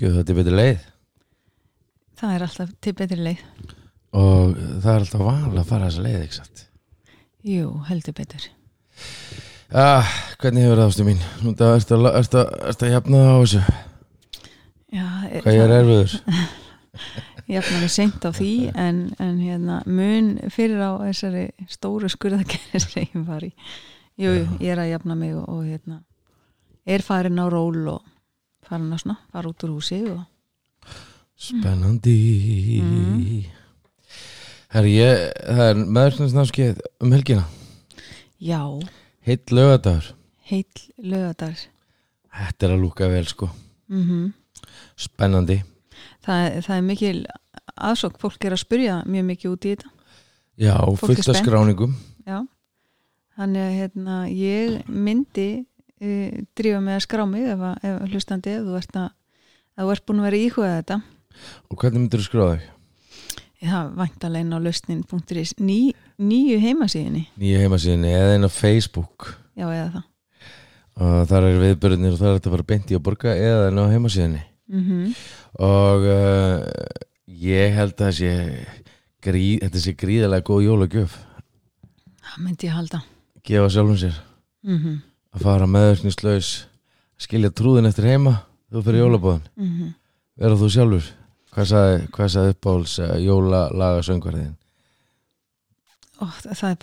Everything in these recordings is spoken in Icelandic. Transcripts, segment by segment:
Ráðgjöf, þetta er betur leið. Það er alltaf til betri leið. Og það er alltaf vanlega að fara þessa leið, ekki satt? Jú, heldur betur. Ah, Hvernig hefur það ástu mín? Nú það ertu að, ertu, að, ertu að jafna það á þessu? Já, Hvað ég er erfiður? Jafna mig seint á því en, en hérna, mun fyrir á þessari stóru skurðakerri sem ég var í. Jú, jú, ég er að jafna mig og, og hérna, er farin á ról og farin að svona, fara út úr húsi og Spennandi. Mm. Herri, ég, það er meðurkningsnámskeið um helgina. Já, Heitt lögadagur heill lögadar Þetta er að lúka vel sko. Mm Spennandi. Það, það er mikil aðsók, fólk er að spyrja mjög mikið út í þetta. Já, Fólk fullt af skráningum. Já, þannig að hérna, ég myndi uh, drífa með að skrá mig ef, að- ef hlustandi ef þú ert, að, ef þú ert búin að vera að íhuga þetta. Og hvernig myndir þú skráða þig? það væntalega inn á lausnin.is ný, nýju heimasíðinni Nýja heimasíðinni eða inn á Facebook. Já eða það. Og þar er viðbörðinir og það er þetta að fara beint í að borga eða inn á heimasíðinni mm og uh, ég held að sé grí, þetta sé gríðarlega góð jólagjöf. Það myndi ég halda. Gefa sjálfum sér. Mm að fara meðurkningslaus skilja trúðin eftir heima þú fyrir jólabóðan -hmm. vera þú sjálfur? Hvað sagði, hvað sagði uppáhalds uh, jólalaga söngvarðin Ó, það, er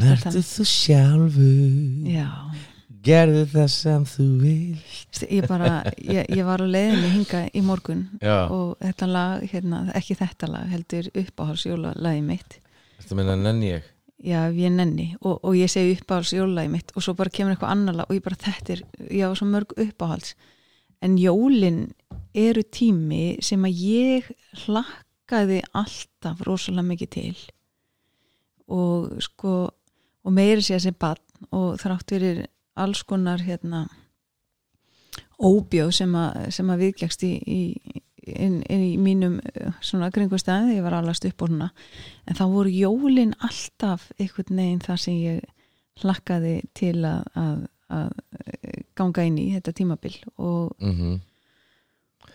er Vertu þetta? þú sjálfur? Já, gerðu það sem þú vil ég bara ég, ég var á leiðinni hinga í morgun Já, og þetta lag, hérna, ekki þetta lag heldur uppáhals jólalagi mitt. Þetta minna nenni ég já, ef ég nenni. Og, og ég segi uppáhalds jólalagi mitt og svo bara kemur eitthvað annar lag og ég bara þetta er, já, svo mörg uppáhalds. En jólin eru tími sem að ég hlakkaði alltaf rosalega mikið til. Og sko og meiri sé að sem barn og þrátt fyrir alls konar hérna óbjóð sem að, að viðgjast í, í inn, inn í mínum uh, svona kringustæði, ég var allast upp á svona. En þá voru jólin alltaf einhvern veginn þar sem ég hlakkaði til að, að, að uh, ganga inn í þetta tímabil. Og, mm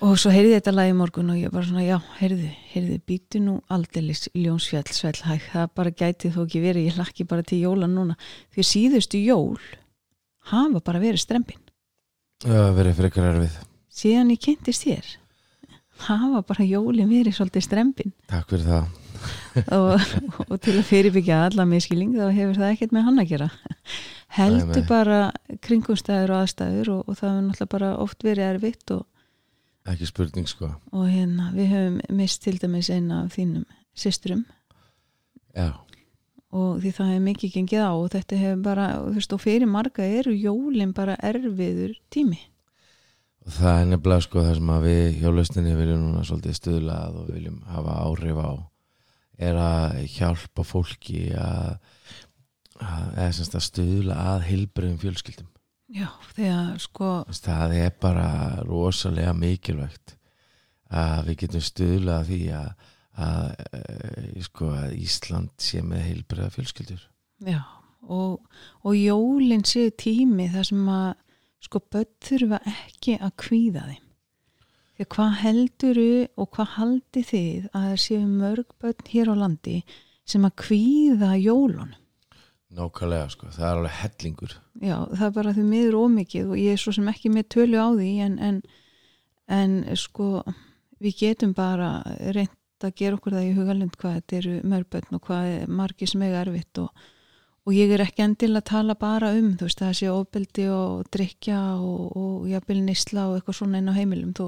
og svo heyrði þetta lag í morgun og ég bara svona, já, heyrðu, heyrðu býtu nú aldeilis ljónsfjall svellhæg, það bara gæti þó ekki verið ég hlakki bara til jóla núna. Því síðustu jól hafa bara verið strempin Það verið frekar erfið. Síðan ég kynntist þér hafa bara jólin verið svolítið strempin. Takk fyrir það. Og, og til að fyrirbyggja alla miskilling þá hefur það ekkert með hann að gera. Heldur Nei, nei. bara kringumstæður og aðstæður og, og það hefur náttúrulega bara oft verið erfitt og, Ekki spurning sko. og hérna við höfum mist til dæmis eina af þínum systurum. Já, og því það hefur mikið gengið á og þetta hefur bara, þú veist, og fyrir marga eru jólin bara erfiður tími það er nefnilega sko það sem að við hjá lausninni viljum núna svolítið stuðlað og viljum hafa áhrif á er að hjálpa fólki að, að semst að stuðla að heilbreyðum fjölskyldum. Já, þegar sko Þú veist, það er bara rosalega mikilvægt að við getum stuðlað að því að, að, að, sko, að Ísland sé með heilbreyða fjölskyldur. Já, og, og jólin séu tími þar sem að sko börn þurfa ekki að kvíða þeim. Því að hvað helduru og hvað haldi þið að það séu mörg börn hér á landi sem að kvíða jólun? Nákvæmlega sko, það er alveg hellingur Já, það er bara því miður ómikið og ég er svo sem ekki með tölu á því en, en, en sko við getum bara reynd að gera okkur það í hugalund hvað þetta eru mörg börn og hvað er margir sem eiga erfitt og, og ég er ekki endil að tala bara um þú veist sé ofbeldi og drikja og, og jafnvel nisla og eitthvað svona inn á heimilum. Þú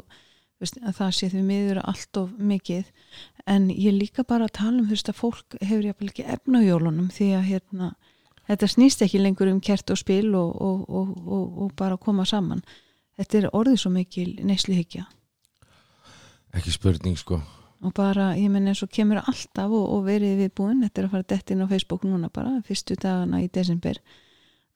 veist að það sé því miður allt of mikið. En ég líka bara að tala um þú veist að fólk hefur jafnvel ekki efna á jólunum því að hérna þetta snýst ekki lengur um kert og spil og, og, og, bara koma saman. Þetta er orðið svo mikil neysluhyggja. Ekki spurning sko og bara, ég menn eins og kemur alltaf og, og verið viðbúin, þetta er að fara dett inn á Facebook núna bara, fyrstu dagana í desember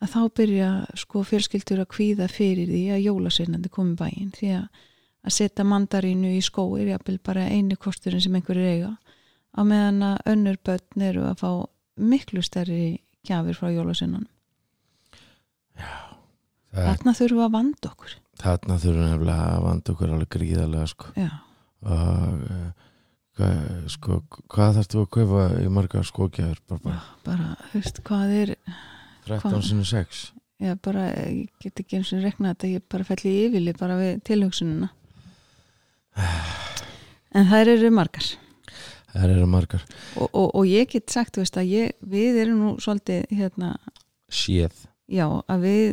að þá byrja sko fjölskyldur að kvíða fyrir því að jólasveinandi komi bæinn. Því að að setja mandarínu í skó er jafnvel bara eini kosturinn sem einhverju eiga. Á meðan að önnur börn eru að fá miklu stærri gjafir frá jólasveinanum það, þarna þurfum við að vanda okkur. Þarna þurfum við að vanda okkur alveg gríðarlega sko. Já, og uh, hvað, sko, hvað þarftu að kaupa í margar skókjæður bara, bara bara, höfst, hvað er 13 Hvað? sinni 6 ég bara, ég get ekki eins og rekna þetta ég bara fell í yfirli bara við tilhugsununa en þær eru margar. Það eru margar. Og, og, og ég get sagt, þú veist, að ég, við erum nú svolítið, hérna, séð. já, að við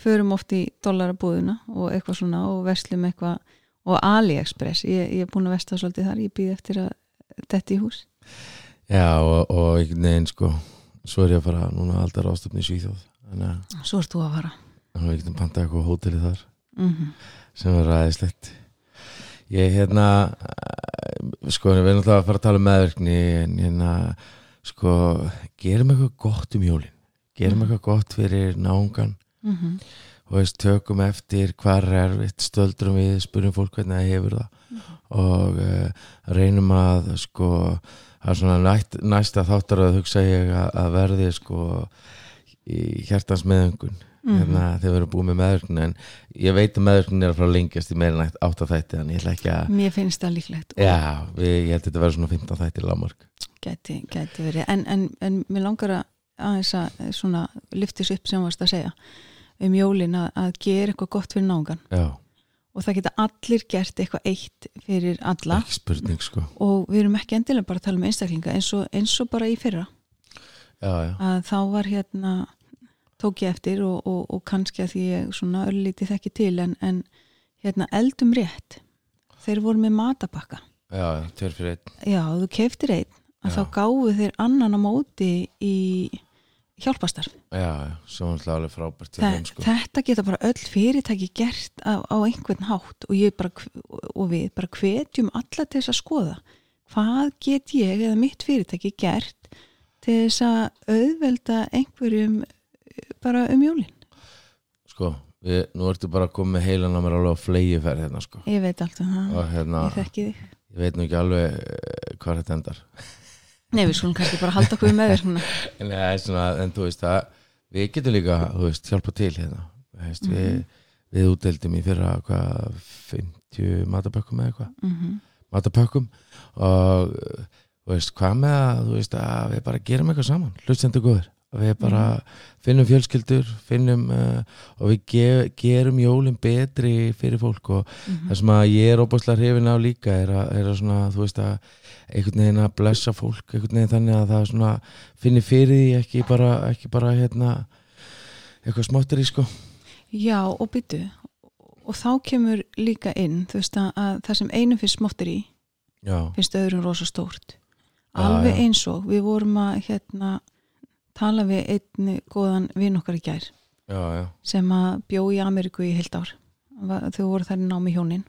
förum oft í dollarabúðuna og eitthvað svona og verslum eitthvað og AliExpress, ég, ég er búin að vesta svolítið þar, ég býð eftir að þetta í hús. Já og, og veginn sko svo er ég að fara núna aldar ástöfni í Svíþjóð. Að svo ert þú að fara. Þannig að við getum pantað eitthvað á hóteli þar. Mm sem er ræðislegt. Ég hérna eh, sko við erum alltaf að fara að tala um meðverkni en hérna sko gerum eitthvað gott um jólin. Gerum Mhm. eitthvað gott fyrir náungan -hmm. Og veist, tökum eftir hvað er stöldrum við spurjum fólk hvernig það hefur það. Og uh, reynum að sko það er svona næst, næsta þáttar að hugsa ég að, að verði sko í hjartans meðöngun. Mhm. hérna, þegar við erum búið með meðverkun en ég veit að meðverkun er að fara lengjast í meira nætt átt af þætti en ég ætla ekki að mér finnst það líklegt. Já, við, ég held að þetta verður svona 15 þætti lámark gæti, gæti verið. En, en, en mér langar að aðeins að eh, svona lyftis upp sem varst að segja um jólin að, að gera eitthvað gott fyrir náungan já, og það geta allir gert eitthvað eitt fyrir alla. Spurning sko. Og við erum ekki endilega bara að tala um einstaklinga eins og, eins og bara í fyrra. Já, já, að þá var hérna tók ég eftir og, og, og kannski að því ég svona örlítið þekki til en, en hérna eldum rétt. Þeir voru með matabakka. Já, já, tver fyrir einn. Já, þú keiftir einn. Að þá gáfu þeir annan á móti í hjálpastarf já, já, svo er alveg frábært Þe, þeim sko. þetta geta bara öll fyrirtæki gert á, á einhvern hátt og, bara, og við bara hvetjum alla til þess að skoða. Hvað get ég eða mitt fyrirtæki gert til þess að auðvelda einhverjum eh, bara um jólin? Sko, við, nú ertu bara að með heilan á mér alveg á flegiferð hérna sko. Ég veit allt um það, hérna, ég þekki þig. ég veit nú ekki alveg eh, hvað þetta endar Nei, við skulum kannski bara halda okkur með þér en, ja, svona, en þú veist að við getum líka, þú veist, hjálpa til hérna. Veist, við, Mhm. við útdeildum í fyrra hvað 50 matabökkum eða eitthvað? Mm -hmm. matapökkum og þú veist, hvað með að, þú veist, að við bara gerum eitthvað saman, hlustendur góður við bara finnum fjölskyldur finnum uh, og við ge gerum jólin betri fyrir fólk og það sem að ég er óbúslega hrifin á líka er að, er að svona, þú veist að einhvern veginn að blessa fólk einhvern veginn þannig að það svona finnir fyrir því ekki bara, ekki bara hérna eitthvað smáttir í sko. Já, og byttu og þá kemur líka inn þú veist að, að það sem einum finnst smottir í já, finnst öðrum rosa stórt. Já, alveg já. eins og við vorum að hérna tala við einn góðan vinn okkar í gær já, já, sem að bjó í Ameríku í heilt ár. Þau voru þar í námi hjónin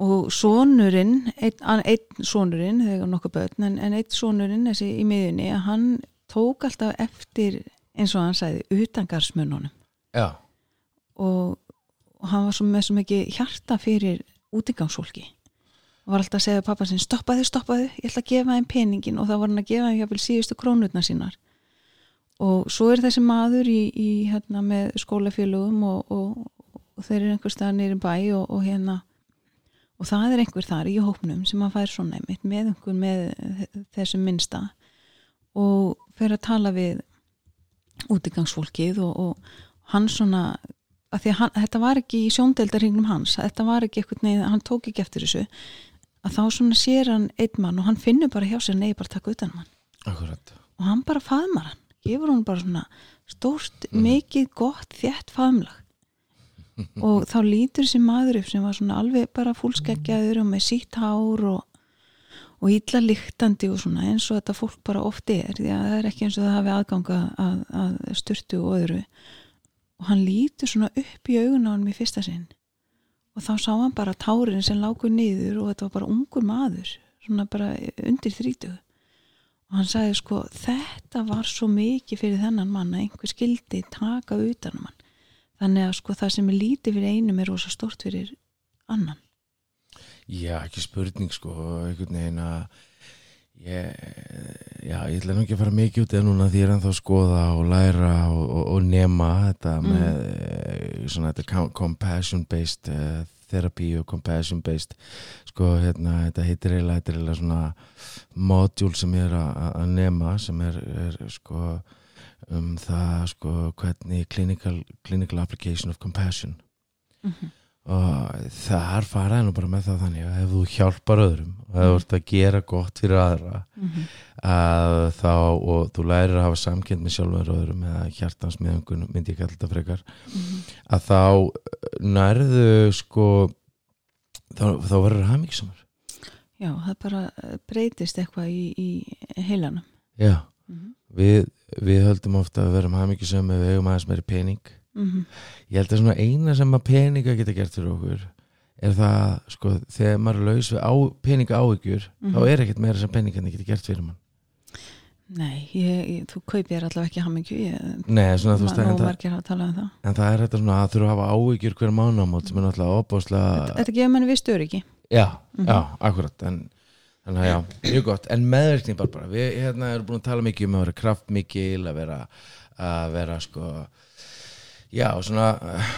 og sonurinn einn, einn sonurinn, þegar nokkuð börn en, en einn sonurinn þessi í miðunni hann tók alltaf eftir eins og hann sagði utangarsmönnunum já, og, og hann var svo með svo mikið hjarta fyrir útigangsfólki. Og var alltaf að segja pappa sinn stoppaðu, stoppaðu, ég ætla að gefa þeim peningin og þá var hann að gefa þeim jáfnvel síðustu krónutna sínar og svo er þessi maður í, í hérna með skólafélögum og, og, og þeir eru einhver staðar nýri bæ og, og hérna og það er einhver þar í hópnum sem að fær svona einmitt með einhver með þessum minnsta og fer að tala við útigangsfólkið og, og hann svona að því að hann, þetta var ekki í sjóndeldarhingnum hans þetta var ekki eitthvað neið, hann tók ekki eftir þessu að þá svona sér hann einn mann og hann finnur bara hjá sér nei bara taka utan um hann. Akkurat. Og hann bara faðmar hann gefur hann bara svona stórt, Mm. mikið gott, þétt faðmlag. Og þá lítur þessi maður upp sem var svona alveg bara fullskeggjaður og með sítt hár og, og illa lyktandi og svona eins og þetta fólk bara oft er. Því að það er ekki eins og það hafi aðganga að, að styrtu og öðru. Og hann lítur svona upp í augun á hann í fyrsta sinn. Og þá sá hann bara tárin sem lágur niður og þetta var bara ungur maður svona bara undir þrítugu og hann sagði sko þetta var svo mikið fyrir þennan mann að einhver skildi taka utan um hann þannig að sko það sem er lítið fyrir einum er rosa stort fyrir annan Já, ekki spurning sko einhvern veginn að ég, já, ég ætla nú ekki að fara mikið út eða núna því ég er ennþá að skoða og læra og, og, og nema þetta Mm. með eh, svona þetta com- compassion based uh, therapy og compassion based sko hérna, þetta heitir eiginlega þetta er eiginlega svona module sem ég er að, nema sem er, er sko um það sko hvernig clinical, clinical application of compassion Mhm. Og þar faraði nú bara með það þannig að ef þú hjálpar öðrum og ef þú ert að gera gott fyrir aðra Mhm. að þá og þú lærir að hafa samkend með sjálfur öðrum eða hjartans meðangun myndi ég kalla þetta frekar Mhm. að þá nærðu sko þá, þá verður það mikið samar Já, það bara eh, breytist eitthvað í, í heilanum já, Mhm. við, við höldum ofta að verðum mikið sem við eigum aðeins meiri pening Mhm. ég held að svona eina sem að peninga geta gert fyrir okkur er það sko þegar maður er laus við á, peninga áhyggjur Mhm. þá er ekkert meira sem peningarnir geta gert fyrir mann Nei, ég, ég, þú kaupir allavega ekki hamingju Nei, svona þú veist en, um það en það er þetta svona að þurfa að hafa áhyggjur hver mánamót sem er náttúrulega opáslega Þetta gefur manni viss öryggi Já, Mhm. já, akkurat en, Þannig að já, mjög gott En meðverkning bara bara Við hérna erum búin að tala mikið um að vera kraftmikil að vera, að vera sko Já, svona eh,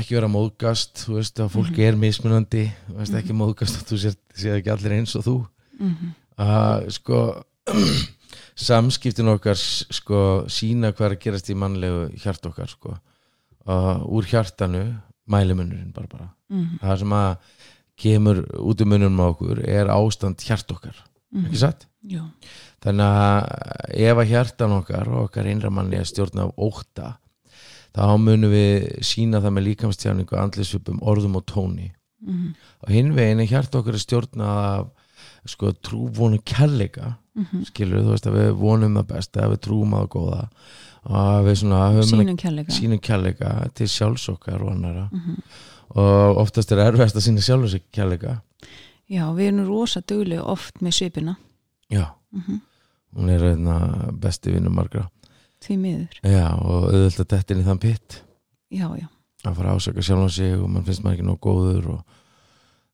ekki vera móðgast þú veist að fólk er mismunandi þú veist ekki móðgast þú sér, sér ekki allir eins og þú Mhm. að sko samskiptin okkar sko sína hvað er að gerast í mannlegu hjart okkar sko og úr hjartanu mælimunurinn bara bara Mhm. það sem að kemur út um munum á okkur er ástand hjart okkar Mhm. ekki satt? Jú, Þannig að ef að hjartan okkar og okkar innramanni að stjórna af óta þá munum við sína það með líkamstjáningu, andlisvipum, orðum og tóni Mhm. og hinn veginn er hjart okkar að stjórna af sko trúvonu kærleika Mhm. skilur þú veist að við vonum það besta að við trúum að það góða og að við svona sínum kærleika sínum kærleika til sjálfs okkar og annara Mhm. og oftast er erfæst að sína sjálfs kærleika Já, við erum rosa duglega oft með svipina já, Mhm. hún er einna besti vinnum margra Því miður. Já, og auðvitað þetta inn í þann pitt. Já, já, að fara að ásaka sjálfan sig og mann finnst maður ekki nóg góður og,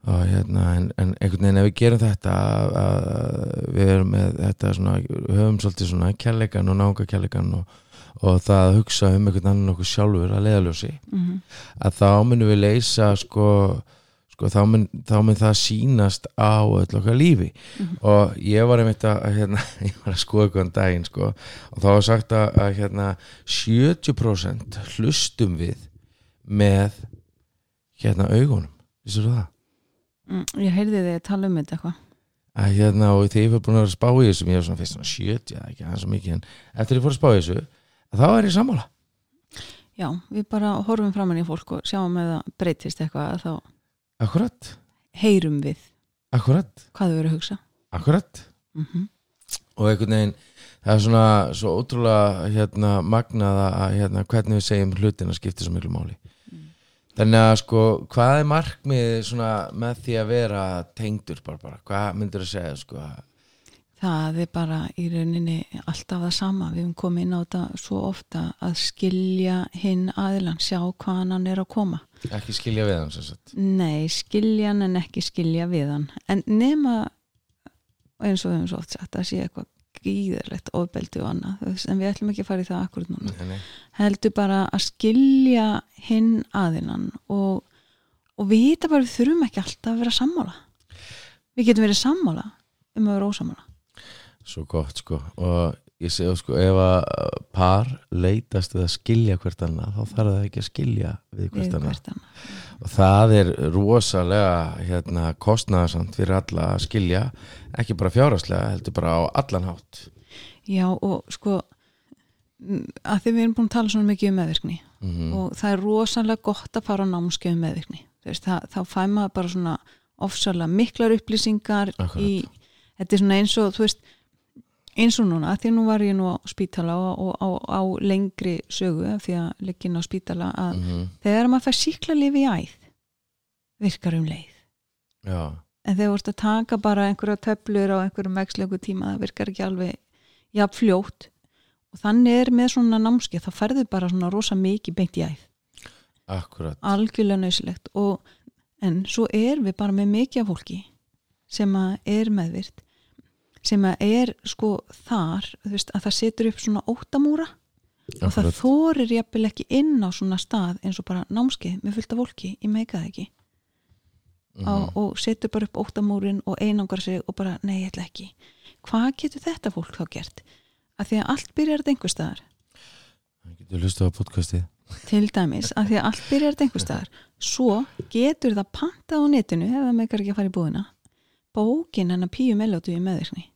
og hérna en, en einhvern veginn ef við gerum þetta að, að við erum með þetta svona, höfum svolítið svona kærleikan og náunga kærleikan og, og það að hugsa um einhvern annan okkur sjálfur að leiðaljósi Mhm. að þá munum við leysa sko, sko þá, mun, þá mun það sýnast á öll okkar lífi Mhm. og ég var einmitt að hérna, ég var að skoða eitthvað um daginn sko, og þá var sagt að, að hérna, 70% hlustum við með hérna augunum vissir það? Mm, Ég heyrði þig að tala um þetta eitthvað að hérna og þegar ég fyrir búin að að spá í þessu ég er svona fyrst svona 70, það er ekki aðeins svo mikið en eftir ég fór að spá í þessu þá er ég sammála Já, við bara horfum framann í fólk og sjáum ef það breytist eitthvað að þá akkurat, heyrum við. Akkurat, hvað þau eru að hugsa? Akkurat. Mm og einhvern veginn það er svona svo ótrúlega hérna, magnað að hérna, hvernig við segjum hlutina skiptir svo miklu máli. Mm. þannig að sko hvað er markmið með því að vera tengdur bara bara, hvað myndir að segja sko? Það er bara í rauninni alltaf það sama. Við höfum komið inn á þetta svo ofta að skilja hinn aðilan, sjá hvaðan hann er að koma. Ekki skilja við hann sem sagt Nei, skilja hann en ekki skilja við hann. En nema, eins og við höfum svo oft sagt, að sé eitthvað gíðarlegt ofbeldi og annað. En við ætlum ekki að fara í það akkurat núna. Nei, nei. Heldur bara að skilja hinn aðilan og, og við hýta bara, við þurfum ekki alltaf að vera sammála. Við getum verið sammála um að vera ósammála. svo gott sko og ég segi sko ef að par leitast að skilja hvert annað þá þarf það ekki að skilja við hvert annað. og það er rosalega hérna, kostnaðarsamt fyrir alla að skilja ekki bara fjárhagslega heldur bara á allan hátt. Já og sko að því við erum búin að tala svona mikið um meðvirkni. Mm og það er rosalega gott að fara á námskeið um meðvirkni. Veist, það, þá fæ maður bara svona ofsalega miklar upplýsingar í, þetta er svona eins og þú veist, eins og núna, því nú var ég nú á spítala og, á, á lengri sögu því að leggin á spítala að -hmm. þegar maður fær síkla lifi í æð virkar um leið. Já, en þegar ert að taka bara einhverja töflur á einhverjum vexlegu tíma það virkar ekki alveg jafn fljótt. Og þannig er með svona námskeið þá ferðu bara svona rosa mikið beint í æð. Akkurat. Algjörlega nöysilegt og en svo er við bara með mikið af fólki sem er meðvirt sem að er sko þar veist, að það setur upp svona óttamúra. Og það þorir jafnvel ekki inn á svona stað eins og bara námskeið með fullt af fólki, ég meika það ekki. Mhm. og, og setur bara upp óttamúrin og einangar sig og bara, nei, ég ætla ekki. Hvað getur þetta fólk þá gert? Að því að allt byrjar þetta einhver staðar. Það getur hlustu á podcastið. Til dæmis, að því að allt byrjar þetta einhver staðar. Svo getur það pantað á netinu ef það meikar ekki að fara í búðina. Bókin hennar Píu Melótu í meðvirkni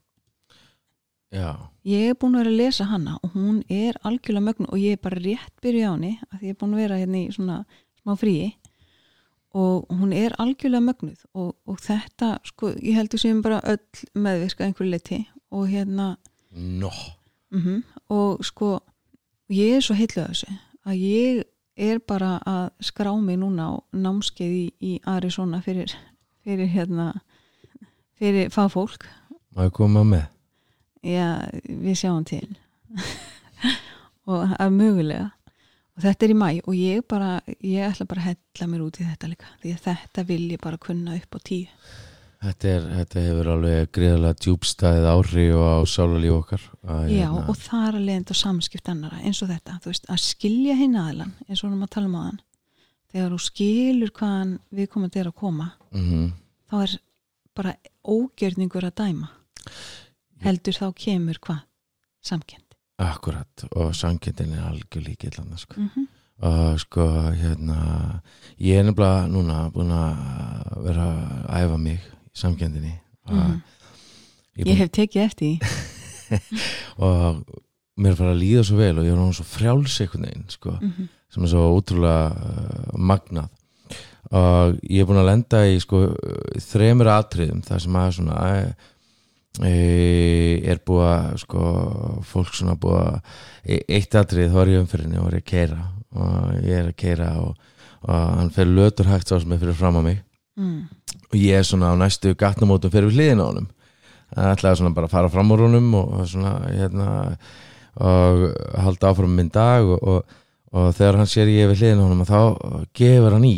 Já, ég er búin að vera að lesa hana og hún er algjörlega mögn og ég er bara rétt byrjuð á henni að ég er búin að vera hérna í svona smá fríi og hún er algjörlega mögnuð og, og þetta, sko, ég heldur sem bara öll meðvirka einhverju leiti og hérna nó. Mm og sko ég er svo heitluð af þessu að ég er bara að skrá mig núna á námskeið í, í Arizona fyrir, fyrir hérna fyrir fagfólk. Ég koma með? Já, við sjáum til. Og er mögulega. Og þetta er í mæ og ég bara ég ætla bara að hella mér út í þetta líka því að þetta vil ég bara kunna upp á tíu. Þetta, er, þetta hefur alveg greiðlega djúbstæðið áhrif á sálarlíf okkar. Að, Já, hérna, og það er að leiðandi á samskipt annara eins og þetta, þú veist, að skilja hinn aðlan eins og við erum að tala um aðan þegar þú skilur hvaðan við komum til að koma, mhm. þá er bara ógjörningur að dæma heldur þá kemur hvað? Samkend Akkurat, og sangindin er algjör líkillan sko. mm -hmm. og sko, hérna ég er nefnilega núna búin að vera að æfa mig í samkendinni mm Mhm. Ég hef tekið eftir og mér fara að líða svo vel og ég er hún svo frjáls einhvern veginn sko, mm -hmm. sem er svo ótrúlega uh, magnað og ég er búin að lenda í sko þremur atriðum þar sem að svona e, er búið að sko fólk svona búið að e, eitt atrið þá er ég umfyrinni og er að keira og ég er að keira og, og hann fer lötur hægt sá sem er fyrir fram á mig mm. og ég er svona á næstu gatnamótum fyrir við hliðina á honum það ætlaði svona bara að fara fram úr honum og, og svona hérna og halda áfram minn dag og, og, og þegar hann sér ég við hliðina á honum þá gefur hann í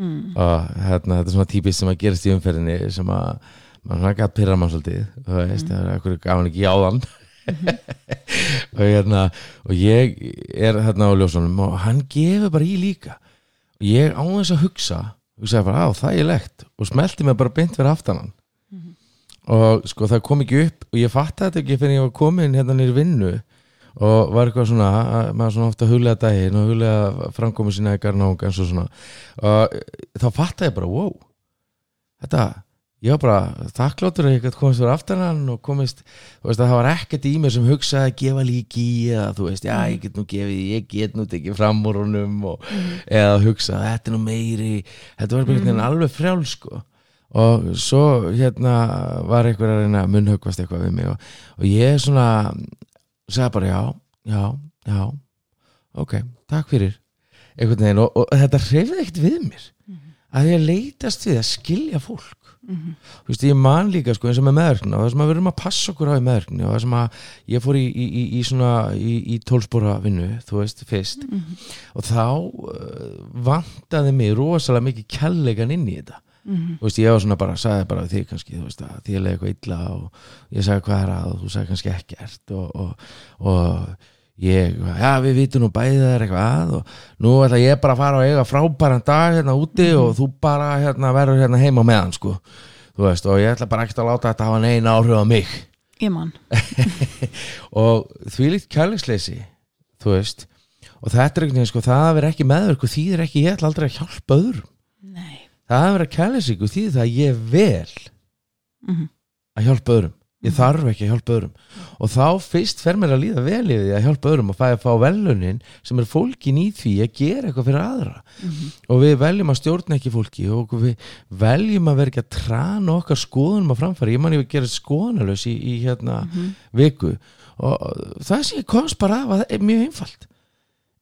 Mm. og hérna þetta er svona típist sem að gerast í umferðinni sem að mann svona gæt pyrra mann svolítið veist, það er eitthvað gaf hann ekki á þann og hérna og ég er hérna á ljósunum og hann gefur bara í líka. Og ég á þess að hugsa hugsaði bara á þægilegt. Og smelti mig bara beint fyrir aftanan Mhm. og sko það kom ekki upp og ég fatt þetta ekki fyrir ég var komin hérna nýr vinnu og var eitthvað svona að- maður svona ofta huglega daginn og huglega framkomi sína í garnáng eins og svona. Og þá fattaði ég bara wow þetta, ég var bara þakkláttur að ég gæti komist fyrir aftanan og komist, þú veist að það var ekkert í mér sem hugsaði að gefa líki í eða þú veist, já ég get nú gefið, ég get nú tekið fram úr honum og, eða hugsa að þetta er nú meiri þetta var bara mm. alveg frjál sko. Og svo hérna var einhver að reyna að munnhöggvast eitthvað við mig og, og ég svona sagði bara já, já, já ok, takk fyrir. Einhvern veginn og, og þetta hreyfði ekkert við mér. Að ég leitast við að skilja fólk Mhm. þú veist, ég man líka sko eins og með meðverkna og það sem að við erum að passa okkur á í meðverkni og það sem að ég fór í, í, í, í svona í, í tólspóra vinnu, þú veist, fyrst Mhm. og þá uh, vantaði mig rosalega mikið kærleikan inn í þetta Mhm. þú veist, ég var svona bara, sagði bara þig kannski, veist, að því að leiði eitthvað illa og ég sagði hvað er að og þú sagði kannski ekkert og, og, og ég, já, við vitum nú bæðið er eitthvað að og nú ætla ég bara að fara og eiga frábæran dag hérna úti og þú bara hérna verður hérna heima meðan, sko. Þú veist, og ég ætla bara ekkert að láta þetta hafa neina áhrif á mig. Ég man. Og því líkt kærleisleysi þú veist. Og þetta er einhvern veginn sko, það að vera ekki meðverku þýðir ekki, ég ætla aldrei að hjálpa öðrum. Nei. Það að vera kærleysíku þýðir það að ég vel Mhm. að hjálpa öðrum ég þarf ekki að hjálpa öðrum og þá fyrst fer mér að líða vel yfir því að hjálpa öðrum og fæ að fá velunin sem er fólkin í því að gera eitthvað fyrir aðra Mhm. og við veljum að stjórna ekki fólki og við veljum að vera ekki að trana okkar skoðunum að framfæri ég man ég að gera skoðanalös í, í hérna Mhm. viku og það sem ég komst bara af að það er mjög einfalt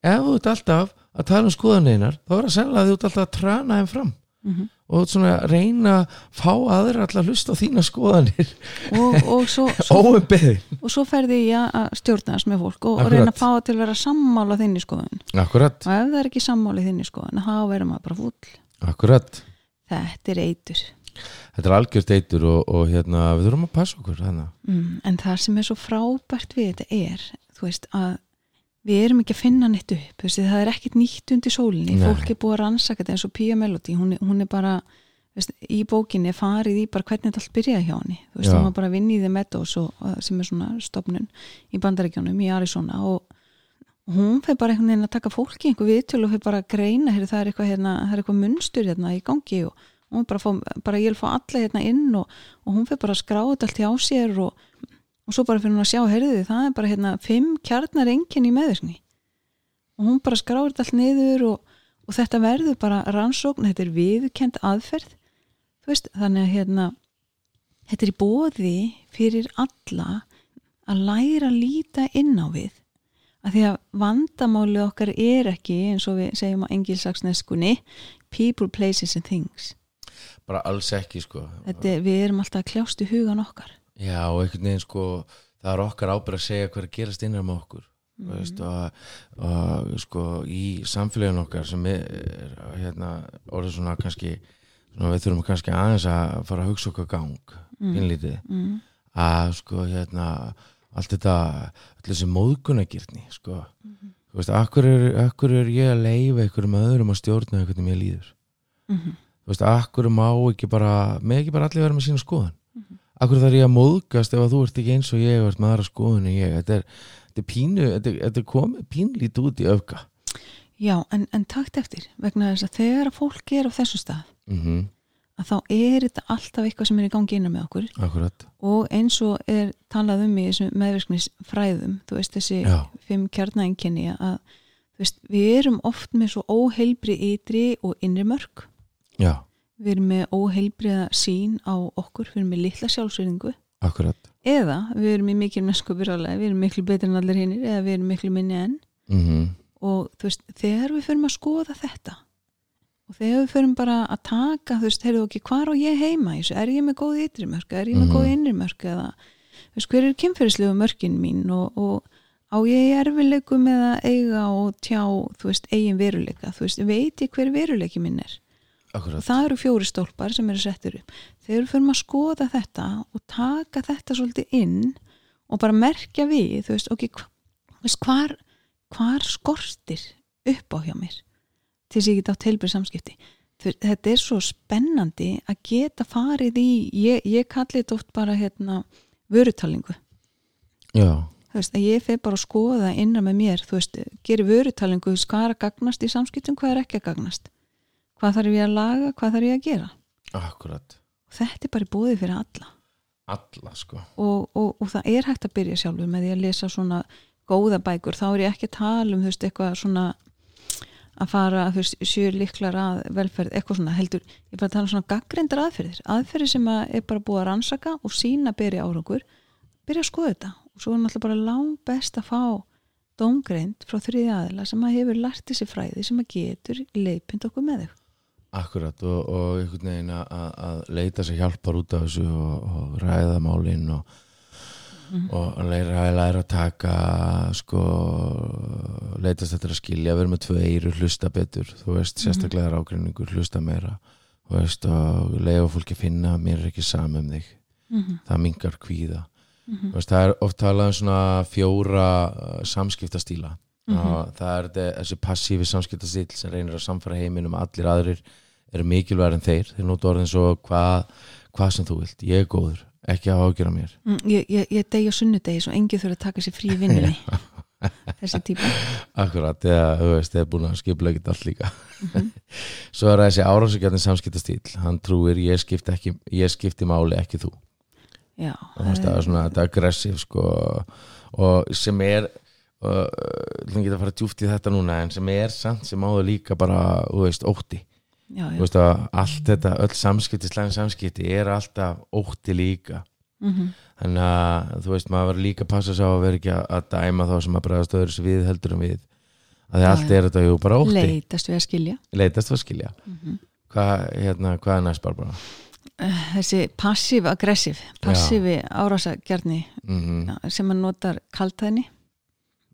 ef þú ert alltaf að tala um skoðaneinar þá er það sennilega að þú ert alltaf að trana þeim fram Mhm. Og svona reyna að fá aðra alltaf að hlusta á þína skoðanir. Og, og, svo, svo, og svo ferði ég að stjórna þess með fólk og, og reyna að fá til að vera sammála þinni skoðun. Akkurat, og ef það er ekki sammála þinni skoðun þá verður maður bara fúll. Akkurat. Þetta er eitur. Þetta er algjört eitur og, og hérna, við þurfum að passa okkur mm, en það sem er svo frábært við þetta er þú veist að við erum ekki að finna neitt upp veist, það er ekkit nýtt undir sólinni. Nei. fólk er búið að rannsaka þetta eins og Pia Melody hún, hún er bara veist, í bókinni farið í bara hvernig þetta allt byrjaði hjá henni. Þú veist, hún var bara að vinna í The Meadows og, sem er svona stofnun í bandaríkjónum í Arizona og hún fyrir bara einhvern veginn að taka fólki í einhver viðtölu og fyrir bara að greina heyrðu, það er eitthvað, hérna, eitthvað munstur hérna í gangi og hún bara, fá, bara ég vil fá alla hérna inn og, og hún fyrir bara að skráða allt hjá sér og, og svo bara fyrir hún að sjá heyrðu það er bara hérna fimm kjarnar enginn í meðvirkni. Og hún bara skráður þetta allt niður og, og þetta verður bara rannsókn þetta er viðkend aðferð. Þú veist, þannig að hérna þetta er í bóði fyrir alla að læra að líta inn á við. Að því að vandamáli okkar er ekki eins og við segjum á engilsaksneskunni people, places and things. Bara alls ekki sko. Þetta, við erum alltaf að kljást í hugan okkar já og einhvern veginn sko það er okkar ábyrð að segja hvað er að gerast innan með okkur mm Mhm. veist, og, og sko í samfélagin okkar sem er hérna orðið svona kannski svona, við þurfum kannski aðeins að fara að hugsa okkar gang Mm. innlítið mm. að sko hérna allt þetta, allir þessi móðgunagirni sko, Mhm. þú veist, akkur er, akkur er ég að leifa einhverjum öðrum að stjórna hvernig mér líður Mm þú veist, akkur má ekki bara með ekki bara allir vera með sína skoðun Mhm. Akkur þarf ég að móðgast ef að þú ert ekki eins og ég og ert með aðra skoðun en ég, þetta er, þetta er pínu þetta er, þetta er komið pínlít út í öfga. Já, en, en takt eftir vegna þess að þegar að fólk er á þessu stað mm að þá er þetta alltaf eitthvað sem er í gangi innan með okkur. Akkurat, og eins og er talað um í þessum meðvirknisfræðum þú veist þessi Já. fimm kjarnæðinkenni að veist, við erum oft með svo óheilbri ytri og innri mörg já, við erum með óheilbriða sín á okkur, við erum með litla sjálfsverðingu akkurat. Eða við erum í mikil mennsku byrjálega, við erum miklu betur en allir hinnir eða við erum miklu minni enn mm og þú veist, þegar við förum að skoða þetta og þegar við förum bara að taka, þú veist, heyrðu ekki hvar á ég heima í þessu, er ég með góð ytri mörg er ég með Mhm. góð innri mörg eða veist, hver er kynferðislegu mörkin mín og, og á ég í erfileikum með að eiga og tjá, þú veist, eigin veruleika? Þú veist, veit ég hver veruleiki minn er og akkurat, það eru fjóri stólpar sem eru settur upp. Þegar við förum að skoða þetta og taka þetta svolítið inn og bara merkja við þú veist, ok, veist, hvar hvar skortir upp á hjá mér til þess að ég geta átt heilbrið samskipti? Veist, þetta er svo spennandi að geta farið í ég, ég kalli þetta oft bara hérna vörutalningu. Já. Þú veist, að ég fer bara að skoða innan með mér, þú veist, gerir er að gagnast í samskiptum, hvað er ekki að gagnast hvað þarf ég að laga, hvað þarf ég að gera? Akkurat, þetta er bara búið fyrir alla. Alla sko. Og, og, og það er hægt að byrja sjálfur með því að lesa svona góða bækur. Þá er ég ekki að tala um þú veist, eitthvað svona að fara þú veist, sjö líklar að velferð eitthvað svona. Heldur, ég er bara að tala um svona gaggrindar aðferðir, aðferðir sem að er bara búið að rannsaka og sína byrja árangur. Byrja að skoða þetta. Og svo er náttúrulega bara langt best að fá dómgreind frá þriði aðila sem að hefur lært þessi fræði sem að getur leipind okkur með þau Akkurat og, og einhvern veginn að, leita sér hjálpar út af þessu og, og ræða málin og, og læra, læra að taka sko leitast þetta að skilja, vera með tvö eiru hlusta betur, þú veist, sérstaklega er ágreiningur hlusta meira, þú veist og leiða fólki að finna mér er ekki sam um þig, mm -hmm. það mingar kvíða, þú veist, það er oft talað um svona fjóra uh, samskiptastíla og það er þessi passífi samskiptastíl sem reynir að samfara heiminum allir aðrir eru mikilvægur en þeir. Þeir nota orðin svo hvað hva sem þú vilt, ég er góður, ekki að ágjöra mér. Mm, ég, ég, ég degi á sunnudegi svo engið þurfa að taka sér frí í vinnunni. Þessi típa. Akkurat, þeir er búin að skipla ekkert allt líka. Svo er það þessi árásugjarnin samskiptastíl Hann trúir, ég skipti, ekki, ég skipti máli, ekki þú. Já, veist, það er svona, þetta aggressiv sko, og sem er uh, þú getur að fara djúft í þetta núna en sem er samt sem áður líka bara, þú veist, ótti. Já, já. veist að allt þetta, öll samskipti slæðin samskipti er alltaf ótti líka. Mm þannig að þú veist, maður verður líka að passa sig á að vera ekki að, að dæma þá sem að bregðast öðru sem við heldur um við. Að því Já, allt er þetta jú bara ótti. Leitast við að skilja. Leitast að skilja. Mm hvað, hérna, hvað er næst bara þessi passiv-aggressiv passivi árásagjarni mm sem hann notar kaltæðni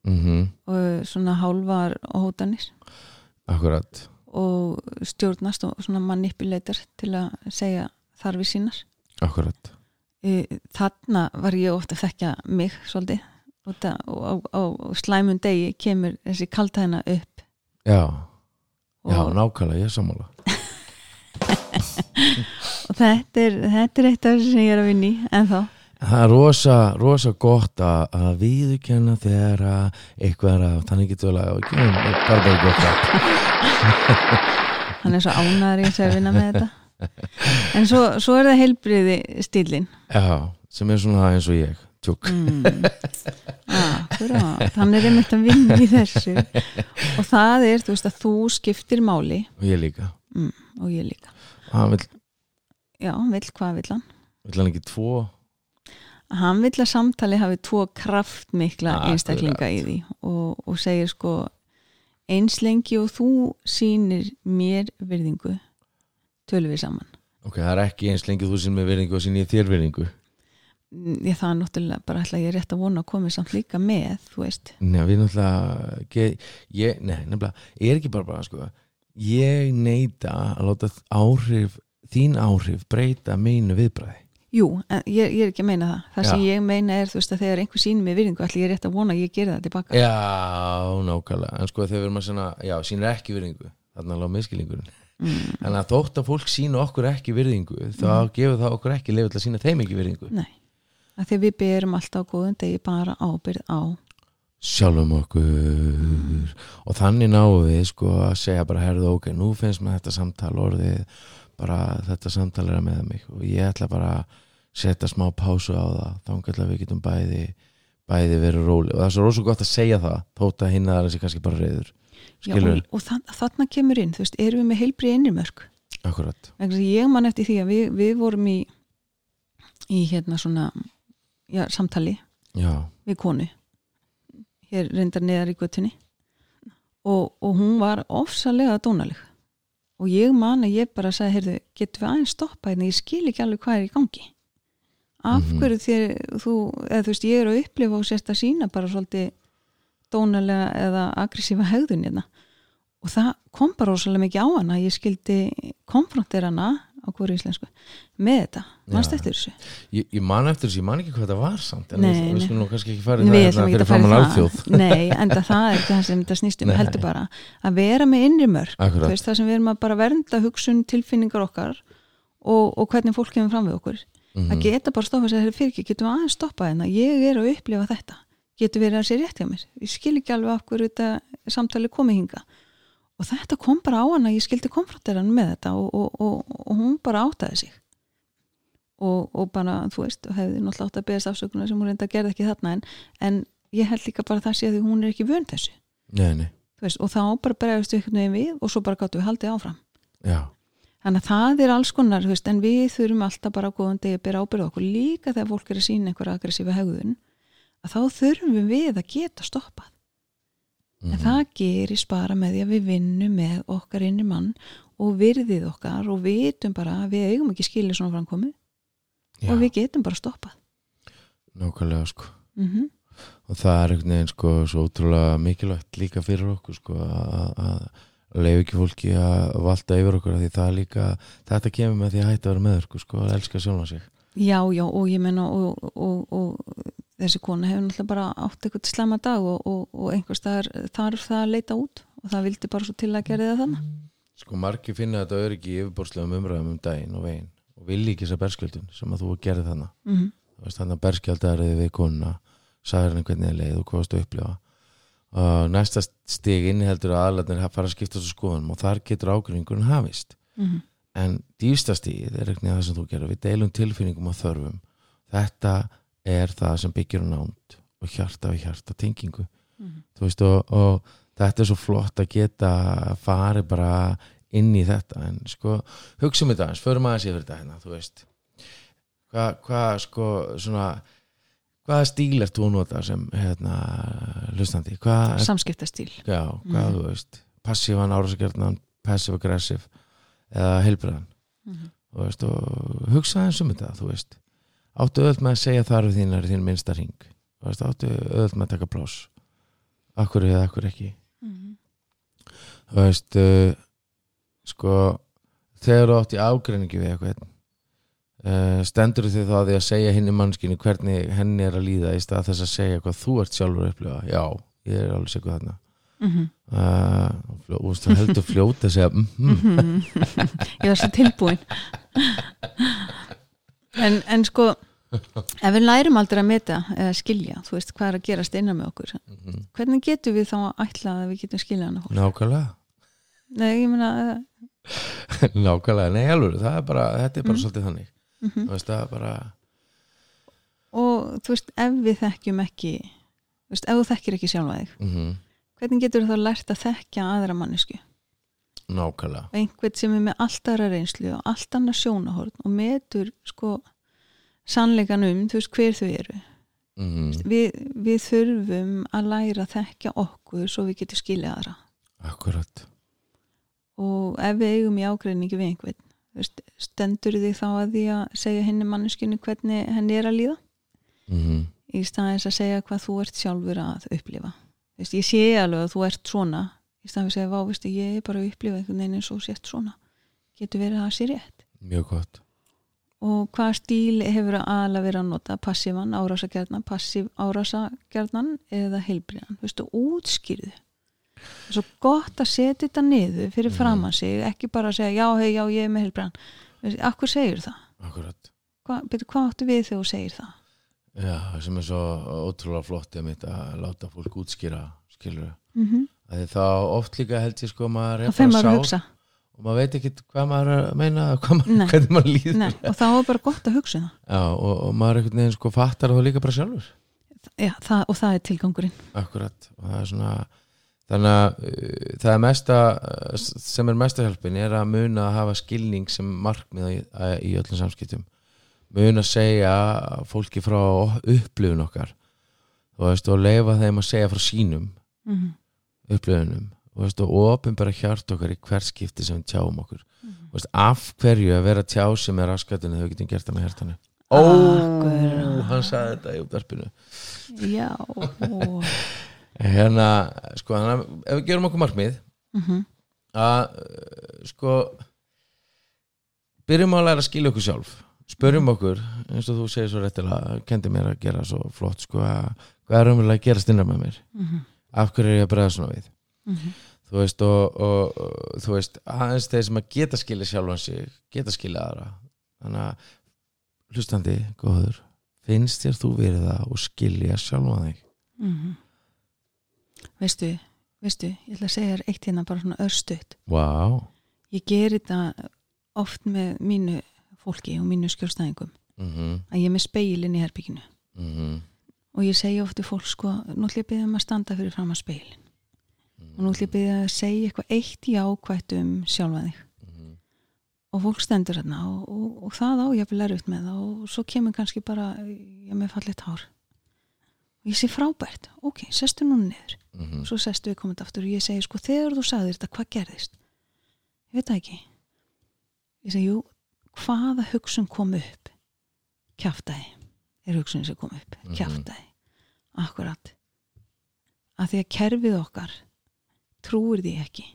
-hmm. og svona hálfar hótanir. Akkurat. Og stjórnast og svona manipuleitar til að segja þarfi sínar. Akkurat. Eh, þarna var ég ofta að þekka mig svolítið. Og, og á, á slæmun degi kemur þessi kaltæðina upp. Já, já, nákvæmlega, ég sammála. Og þetta er, þetta er eitt af þessu sem ég er að vinni en þá það er rosa, rosa gott að, að viðurkenna þegar að eitthvað er að þannig getur vel að ekki, bara bara gott að hann er svo ánæður í að vinna með þetta. En svo, svo er það heilbriði stílin já, sem er svona eins og ég tjók, mm. Akkurát, hann er einmitt að vinna í þessu. Og það er, þú veist að þú skiptir máli. Og ég líka. Mm, og ég líka. Vill, já, vill hvað vill hann? vill hann ekki tvo hann vill að samtali hafi tvo kraftmikla Akkurat. einstaklinga í því og, og segir sko eins lengi og þú sýnir mér virðingu tölum við saman. Ok, það er ekki eins lengi þú sem er virðingu og ég þér virðingu. Mm, ég það er náttúrulega bara ætla ég rétt að vona að komi samt líka með, þú veist. Nei, við náttúrulega ég, Nei, nefnilega, ég er ekki bara bara sko, ég neita að láta áhrif, þín áhrif breyta mínu viðbræði Jú, en ég, ég er ekki að meina það. Það sem Já. ég meina er, þú veist, að þegar einhver sýnir mér virðingu ætla ég rétt að vona að ég gera það tilbaka Já, nákvæmlega. En sko þegar að svona, já, sýnir ekki virðingu. Þannig að lág miskilingurinn mm, En að þótt að fólk sína okkur ekki virðingu Þá gefur það okkur ekki til að sína þeim ekki virðingu. Nei, að því við berum alltaf góðum degi bara ábyrð á Sjálfum okkur. Og þannig náum við sko að segja bara herðu ok, nú finnst mér þetta samtal orðið bara þetta samtal er að með mig. Og ég ætla bara að setja smá pásu á það þá að við getum bæði bæði verið róli og það er svo rosa gott að segja það þótt að hinn að það sé kannski bara reyður Já, og, og þann, þarna kemur inn, veist, erum við með heilbrið að ég man eftir því að við, við vorum í í hérna svona já, samtali já, við konu hér reyndar neðar í göttunni og, og hún var ofsalega dónaleg. Og ég man að ég bara sagði, heyrðu, getum við aðeins stoppa hérna, ég skil ekki alveg hvað er í gangi af Mhm. hverju þér þú, eða þú veist, ég er að upplifa og sérst að sína bara svolítið dónalega eða aggressífa hegðun hérna. Og það kom bara rosalega mikið á hana ég skildi konfrontir hana á hverju íslensku með þetta, mannst eftir þessu? Ég, ég man eftir þessu, ég man ekki hvað það var samt en Nei, við, við skulum nú kannski ekki Við það ætlum ekki fyrir að fara framan í alþjóð. Það Nei, enda það er það sem þetta snýst um Nei. heldur bara að vera með innri mörg veist, það sem við erum að bara vernda hugsun tilfinningar okkar og, og hvernig fólk kemur fram við okkur Mhm. að geta bara stoppa sér fyrir ekki, getum aðeins stoppa hérna? Ég er að upplifa þetta. Getur verið að sé rétt hjá mér? Ég skil ekki alveg af hverju þetta samtali komið hinga og þetta kom bara á hana ég skildi konfrontir hann með þetta og, og, og, og hún bara áttaði sig. Og, og bara, þú veist hefði náttúrulega átt að beðast afsökunar sem hún reynda að gera ekki þarna en, en ég held líka bara að það sé að hún er ekki vönd þessu. Nei, nei, veist, og þá bara bregðast við einhvern veginn við og svo bara gáttu við haldið áfram. Já, þannig að það er alls konar, veist, en við þurfum alltaf bara á góðan degi að bera ábyrða okkur. Líka þegar fólk er að sína einhverja aggressífa hegðun að þá þurfum við að geta stoppað. Mhm. en það gerist bara með því að við vinnum með okkar inni mann og virðið okkar og vitum bara að við eigum ekki skilið svona framkomi já, og við getum bara stoppað. Nákvæmlega sko. Mm og það er einhvern veginn sko svo ótrúlega mikilvægt líka fyrir okkur sko að leiðu ekki fólki að valda yfir okkur því það líka, þetta kemur með því að hætta að vera með okkur sko, að elska sjálfa sig. Já, já, og ég menna og, og, og þessi kona hefur náttúrulega bara átt eitthvað slemma dag og, og, og einhvers staðar þarf það að leita út og það vildi bara svo til að gera það þannig. Sko margir finna þetta öryggi í yfirborðslegum umræðum um daginn og veginn og vilja ekki þessa berskjöldun sem að þú gerði þannig mm -hmm. þannig að berskjöldaðriði við konuna sagði henni hvernig þið leið og hvað varstu að upplifa og næsta stig inni heldur að aðlarnir fara að skipta svo skoðunum og þar getur ágreiningurinn hafist. Mm en dýfsta stíð er ekki það sem þú gerir. Við deilum tilfinningum og þörfum. Þetta er það sem byggir hún ánd og hjarta við hjarta tengingu Mhm. þú veist og, og þetta er svo flott að geta farið bara inn í þetta. En sko hugsa um þetta eins, förum aðeins yfir þetta hérna þú veist. Hvað hva, sko svona hvaða stíl ert þú að nota sem hérna hlustandi? Samskiptastíl. Já, hvað Mhm. þú veist passívan árásagjarnan, passive-aggressive eða heilbriðan mm veist, og hugsa aðeins um þetta þú veist, áttu öll með að segja þarf þínar í þín minnsta ring veist, áttu öll með að taka plás akkur eða akkur ekki? Þú veist uh, sko þegar þú átt í ágreiningi við eitthvað uh, stendur þið þá að því að segja henni mannskinu hvernig henni er að líða í stað þess að segja hvað þú ert sjálfur að upplifa? Já, ég er alveg segjuð þarna. Mm uh, og þú veist, þú heldur fljóta að segja mm -hmm. ég var svo tilbúin. En, en sko ef við lærum aldrei að meta eða skilja, þú veist, hvað er að gerast innan með okkur hvernig getum við þá að ætla að við getum skilja hana fólk? nákvæmlega. Nei, ég meina nákvæmlega, nei alveg, það er bara þetta er bara svolítið þannig mm þú veist, það bara og þú veist, ef við þekkjum ekki þú veist, ef þú þekkir ekki sjálfa þig mm hvernig getur þú þá lært að þekkja aðra mannesku nákvæmlega. Einhvern sem er með allt aðra reynslu og allt annað sjónahorn og metur sko sannleikan um, þú veist, hver þau eru. Mm við, við þurfum að læra að þekkja okkur svo við getum skilja aðra. Akkurat. Og ef við eigum í ágreiningi við einhvern stendur þig þá að því að segja henni manneskinu hvernig henni er að líða? Mm í staðins að segja hvað þú ert sjálfur að upplifa. Veist, ég sé alveg að þú ert svona. Í staðin að segja, vá, veistu, ég er bara að upplifa einhvern veginn eins og sért svona. Getur verið að það sé rétt. Mjög gott. Og hvaða stíl hefur aðalega verið að nota? Passívan, árásagerðnan, passív árásagerðnan eða heilbriðan, þú veistu, útskýrðu svo gott að setja þetta niður fyrir Mhm. framann sig, ekki bara að segja já, hei, já, ég er með heilbriðan akkur segir það? akkurat. Hva, betur, hvað áttu við þegar þú segir það? Já, sem er svo ótrúlega flott einmitt að láta fólk útskýra skilur Mm -hmm. að þá oft líka held ég sko maður er bara að sá og maður veit ekki hvað maður að meina maður, hvernig maður líður. Nei, og þá er bara gott að hugsa það. Já, og, og maður einhvern veginn sko fattar það líka bara sjálfur. Já, það, og það er tilgangurinn. Akkurat og það er svona þannig að uh, það er mesta sem er mesta hjálpin er að muna að hafa skilning sem markmið í, í öllum samskiptum muna að segja fólki frá upplifun okkar þú veist, og leifa þeim að segja frá sínum mm -hmm. upplifunum og, veist, og opinbara hjart okkar í hvert skipti sem við tjáum okkur mm. veist, af hverju að vera tjá sem er raskatinu þau getum gert hann að hjartanu ó, Akkurat. hann sagði þetta í útvarpinu Já og, hérna, sko, að ef við gerum okkur markmið mm að uh, sko byrjum að læra að skilja okkur sjálf. Spörjum okkur, eins og þú segir svo réttilega kendi mér að gera svo flott sko, að hvað er umverulega að gerast innan með mér? Af hverju er ég að bregða svona við? Þú veist og, og, og þú veist aðeins þeir sem að geta skilja sjálfan sig geta skilja aðra. Þannig að hlustandi, góður finnst þér þú verið það og skilja sjálfan þig? Mhm. Veistu, veistu, ég ætla að segja þér eitt hérna bara svona örstutt. wow. Ég geri þetta oft með mínu fólki og mínu skjólstæðingum mm -hmm. að ég er með speilin í herbygginu Mm og ég segja oft til fólk sko, nú ætlum ég að byrja um að standa fyrir fram að speilin og nú ætlum ég að byrja að segja eitthvað eitt jákvætt um sjálfa þig -hmm. og fólk stendur hérna og, og, og það á ég að byrja erfitt með það og svo kemur kannski bara ég með fallit hár og ég sé frábært, ok, sestu nú niður. Mm -hmm. svo sestu við komandi aftur og ég segi sko þegar þú sagðir þetta, hvað gerðist? Ég veit það ekki. Ég segi, jú, hvaða hugsun kom upp? Kjaftaði er hugsunin sem kom upp? Mhm. kjaftaði, akkurat að því að kerfið okkar trúir því ekki.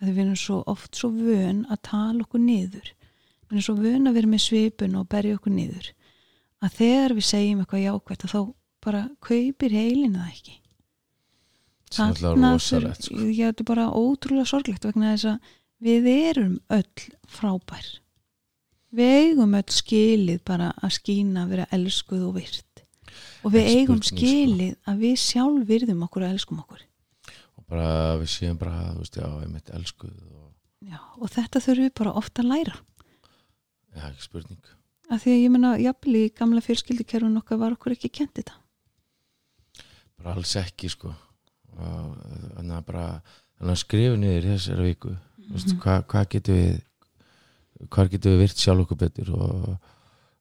Að við erum svo oft svo vön að tala okkur niður. Við erum svo vön að vera með svipun og berja okkur niður. Að þegar við segjum eitthvað jákvært að þá bara kaupir heilin það ekki? Þarna rosalegt sko. þetta er bara ótrúlega sorglegt vegna þess að við erum öll frábær. Við eigum öll skilið bara að skína að vera elskuð og virt. Og við Ekki eigum sko. skilið að við sjálf virðum okkur og elskum okkur. Og bara við séum bara, þú veist, já, ég mitt elskuð og, Já, og þetta þurfum við bara ofta að læra. Já, ekki spurning. Af því að ég menna, jafnvel í gamla fjölskyldukerfun okkar var okkur ekki kent þetta bara alls ekki, sko. Og þannig að bara þannig að skrifa niður í þessari viku. Mm Mhm. hvað hva getum við hvað getum við virt sjálf okkur betur? Og,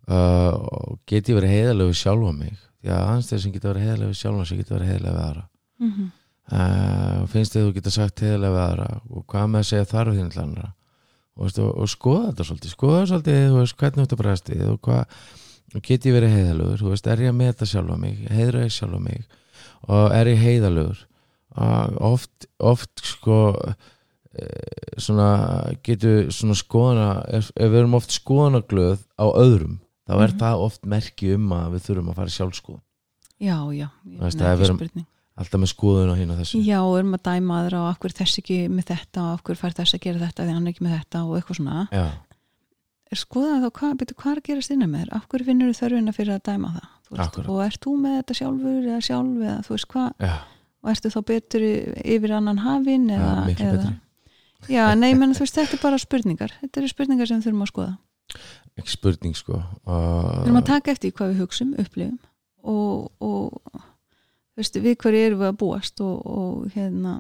uh, og geti verið heiðalegu sjálfa mig. Því að aðeins þeir sem geta verið heiðalegu sjálfa sig geta verið heiðalegu aðra. Mm -hmm. uh, finnst þið þú geta sagt heiðalegu aðra. Og hvað með að segja þarf þín til annara og, og, og skoða þetta svolítið. Skoða svolítið, þú veist, hvernig þetta bregðast við og hvað, og get ég verið heiðalugur þú veist, er ég að meta sjálfa mig? Heiðra ég sjálfa mig og er ég heiðalugur og oft, oft sko eh, svona getur svona skoðana ef, ef við erum oft skoðanaglöð á öðrum þá er Mhm. það oft merki um að við þurfum að fara sjálfskoð já, já, það er ekki spurning. alltaf með skoðun á hinn og þessu. Já, og erum að dæma aðra og akkur þess ekki með þetta? Og akkur fær þess að gera þetta því hann er ekki með þetta? og eitthvað svona. Já, skoða þá hvað, betur hvað er að gerast innan með þér? Hverju finnur þú þörfina fyrir að dæma það veist, og ert þú með þetta sjálfur eða sjálf eða þú veist hvað? Já, og ertu þá betur yfir annan hafin eða, miklu eða, já, nei, menn þú veist, þetta er bara spurningar. Þetta eru spurningar sem þurfum að skoða. Ekki spurning sko. Við þurfum að taka eftir hvað við hugsum, upplifum og, og veist, við hverju erum við að búast og, og hérna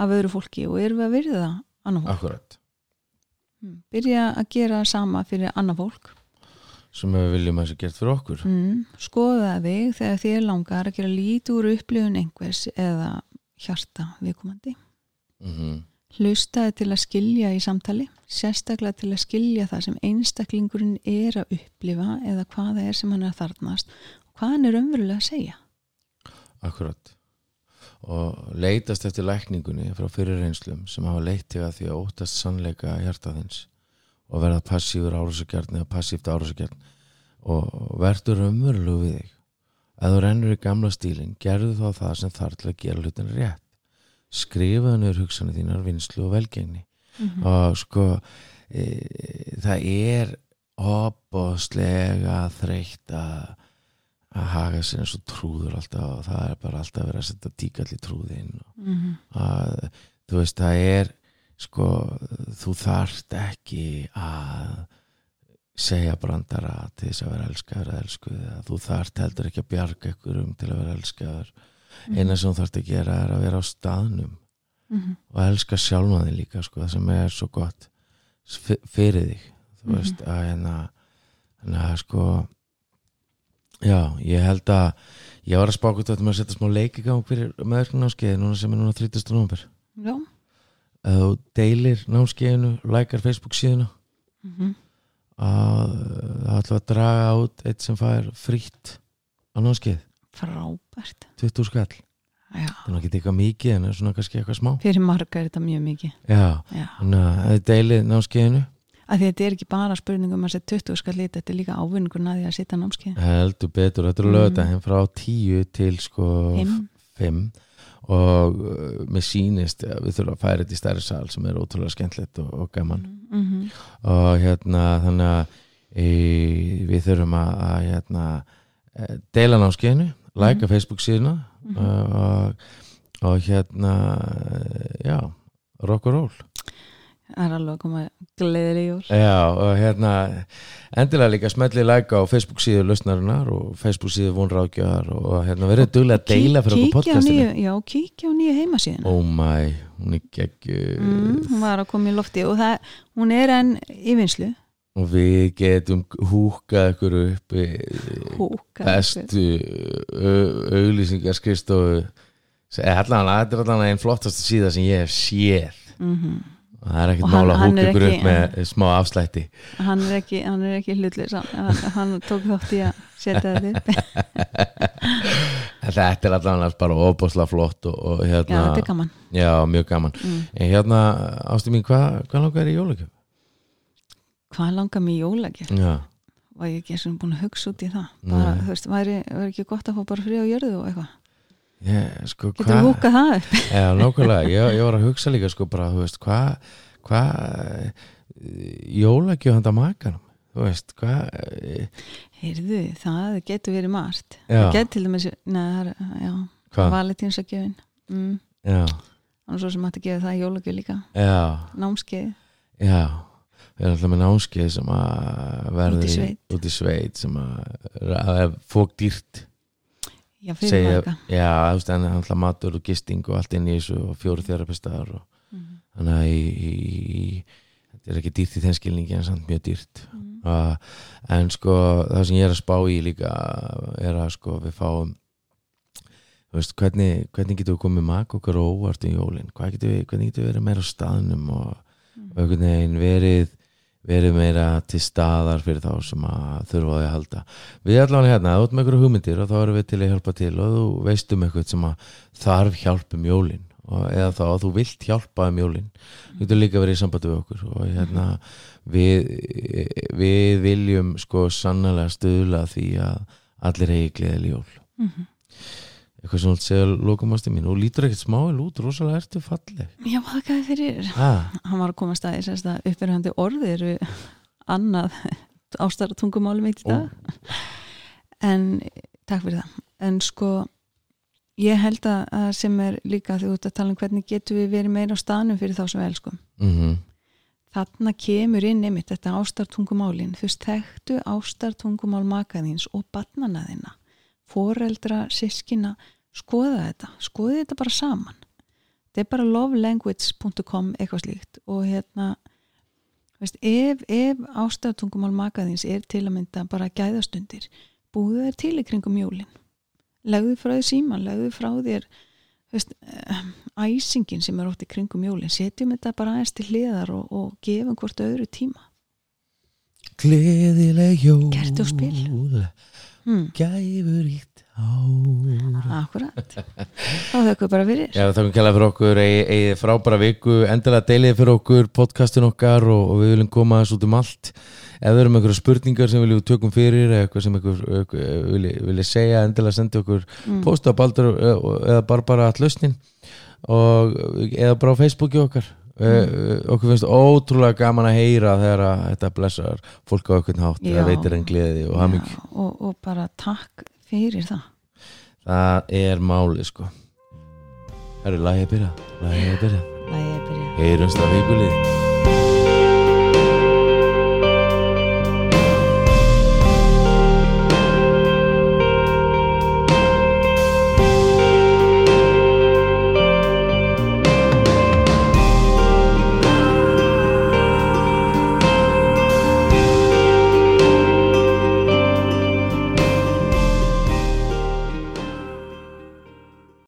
af öðru fólki og erum við að virða annar fólk. Akkurat. Mm. byrja að gera sama fyrir annað fólk sem við viljum að þessu gert fyrir okkur. Mm. skoða þig þegar þér langar að gera lítið úr upplifun einhvers eða hjarta viðkomandi. Mm hlustaði til að skilja í samtali sérstaklega til að skilja það sem einstaklingurinn er að upplifa eða hvað það er sem hann er að þarnast hvað hann er umverulega að segja. Akkurat. Og leitast eftir lækningunni frá fyrir reynslum sem hafa leitt til að því að óttast sannleika hjartaðins og verða passífur árásakjarn eða passíft árásakjarn og verður umverulegu við þig. Að þú rennur í gamla stílinn gerðu þá það sem þarf til að gera hlutin rétt. Skrifaðu niður hugsanir þínar vinslu og velgengni. Mm og sko e, það er opbóðslega þreytt að að haga sér eins og trúður alltaf og það er bara alltaf verið að setja díkall í trúðin og -hmm. að þú veist það er sko þú þarft ekki að segja brandara til þess að vera elskaður eða elskuð þú þarft heldur ekki að bjarga ykkur um til að vera elskaður eina sem þú þarft að gera er að vera á staðnum Mhm. og elska sjálfa þig líka sko, það sem er svo gott fyrir þig þú Mhm. veist að hérna hérna sko já, ég held að ég var að með að setja smá leik í gang fyrir meðverkning námskeið núna sem er núna 30. november já að þú deilir námskeiðinu lækar Facebook síðuna. Mm að það ætla að draga út eitt sem fær frítt á námskeið, frábært. 20 skall. Það er ekki eitthvað mikið en er svona kannski eitthvað smá. Fyrir marga er þetta mjög mikið. Já, já. þannig að þið deilið námskeiðinu? Að því þetta er ekki bara spurningum að setja 20 skall lit þetta er líka ávinningur að því að setja námskeið. Heldur betur, þetta er Mm. mm. lögða frá 10 til sko Fimm. 5 og uh, mér sýnist að við þurfum að færa þetta í stærri sal sem er ótrúlega skemmtilegt og, og gaman mm -hmm. og hérna þannig að e, við þurfum að, að hérna, eh, deila námskeiðinu læka Mhm. Facebook síðuna Mhm. og, og hérna já, rock and roll það er alveg að koma gleðileg jól. Já, og hérna endilega líka smelli like á Facebook síðu lausnarinnar og Facebook síðu vonráðgjöðar og hérna verið duglega að deila fyrir okkur podcastinu. nýju- já, kíkja á nýju heimasíðuna. Oh my, hún er geggju mm, hún var að koma í lofti og það, hún er enn í vinslu og við getum húkað ykkur upp í Húka bestu auglýsingarskristofu þetta er allan einn flottasta síða sem ég hef séð. Mm -hmm. Og það er ekkert Og mála að húka ykkur upp með smá afslætti. Hann er ekki, ekki hlutlis hann, hann tók þátt í að setja þetta upp. Þetta er allan bara óbúslega flott og, og já, hérna þetta er gaman. Já, mjög gaman. mm. En hérna, ástu mín, hvað hva langar er í jólagjöf? hvað langar mér í jólagjöf? Já, var ég ekki svona búin að hugsa út í það. Bara, þú veist, væri, væri ekki gott að fá bara frí á jörðu og eitthvað ég, sko, getur við húkað það upp? Já, nákvæmlega, ég, ég var að hugsa líka, sko, bara, þú veist, hvað, hvað, jólagjöf handa makanum, þú veist, hvað, eh, heyrðu, það getur verið margt. Já. það getur til dæmis neða, já, hvað, valentínsagjöfin mm. já, þannig svo sem hætti að gefa það jólagjöf líka. Já, námskeið. Já, við erum alltaf með námskeið sem að verður Út í sveit. út í sveit sem að, að fók dýrt já, segja, já, þú veist, en alltaf matur og gisting og allt inn í þessu og fjóru þerapistar og Mhm. þannig að í, í, í, þetta er ekki dýrt í þeim skilningi en samt mjög dýrt Mhm. uh, en sko það sem ég er að spá í líka er að sko við fáum þú veist, hvernig, hvernig getum við komið mak okkar óvart um jólin Hvað getum við, hvernig við verið meira á staðnum og, einhvern veginn verið verið meira til staðar fyrir þá sem að þurfa að halda. Við allavega hérna, þú ert með einhverju hugmyndir og þá erum við til að hjálpa til og þú veist um eitthvað sem að þarf hjálp um jólin og, eða þá að þú vilt hjálpa um jólin. Þú getur líka verið í sambandi við okkur og hérna við, við viljum sko sannlega stuðla því að allir eigi gleðileg jól. Mhm. Eitthvað sem þú segja lókumasti mín? Og lítur ekkert smáil út, rosalega ertu falleg. Já, þakkaði fyrir? Ah, hann var að koma að staði sérst að uppverðandi orði eru annað ástæra tungumáli mitt í dag. En takk fyrir það. En sko ég held að sem er líka því út að tala um hvernig getum við verið meira á staðnum fyrir þá sem við elskum. Mm þarna kemur inn einmitt þetta ástartungumálin. Þú veist þekktu ástartungumál makaðins og barnana þina foreldra, sískina skoða þetta, skoði þetta bara saman. Þetta er bara lovelanguage.com eitthvað slíkt. Og hérna veist, ef, ef ástartungumál makaðins er til að mynda bara gæðastundir, búðu þér til í kringum jólin. Legðu frá þér síman, legðu frá þér veist, eh, æsingin sem er ótt í kringum jólin, setjum þetta bara aðeins til hliðar og, og gefum hvort öðru tíma. Gleðileg jól. Kerti og spil. Hmm, Gæfur ítt ár akkurat. Þá þaukum bara fyrir. Já, þakkum kælega fyrir okkur. Eigi, eigi frábæra viku, endilega deilið fyrir okkur podcastin okkar og, og við viljum koma þess út um allt. Ef það eru með einhverja spurningar sem viljum tökum fyrir eða eitthvað sem einhver, einhver vilji, vilji segja, endilega sendi okkur mm. posta á baldur eða bara bara all lausnin og eða bara á Facebooki okkar mm. okkur finnst ótrúlega gaman að heyra þegar að þetta blessar fólk á okkur hátt eða veitir en gleði og Já, og, og bara takk fyrir það. Það er máli sko. Það eru lagið að byrja, lagið að byrja Heyrumst að vikulið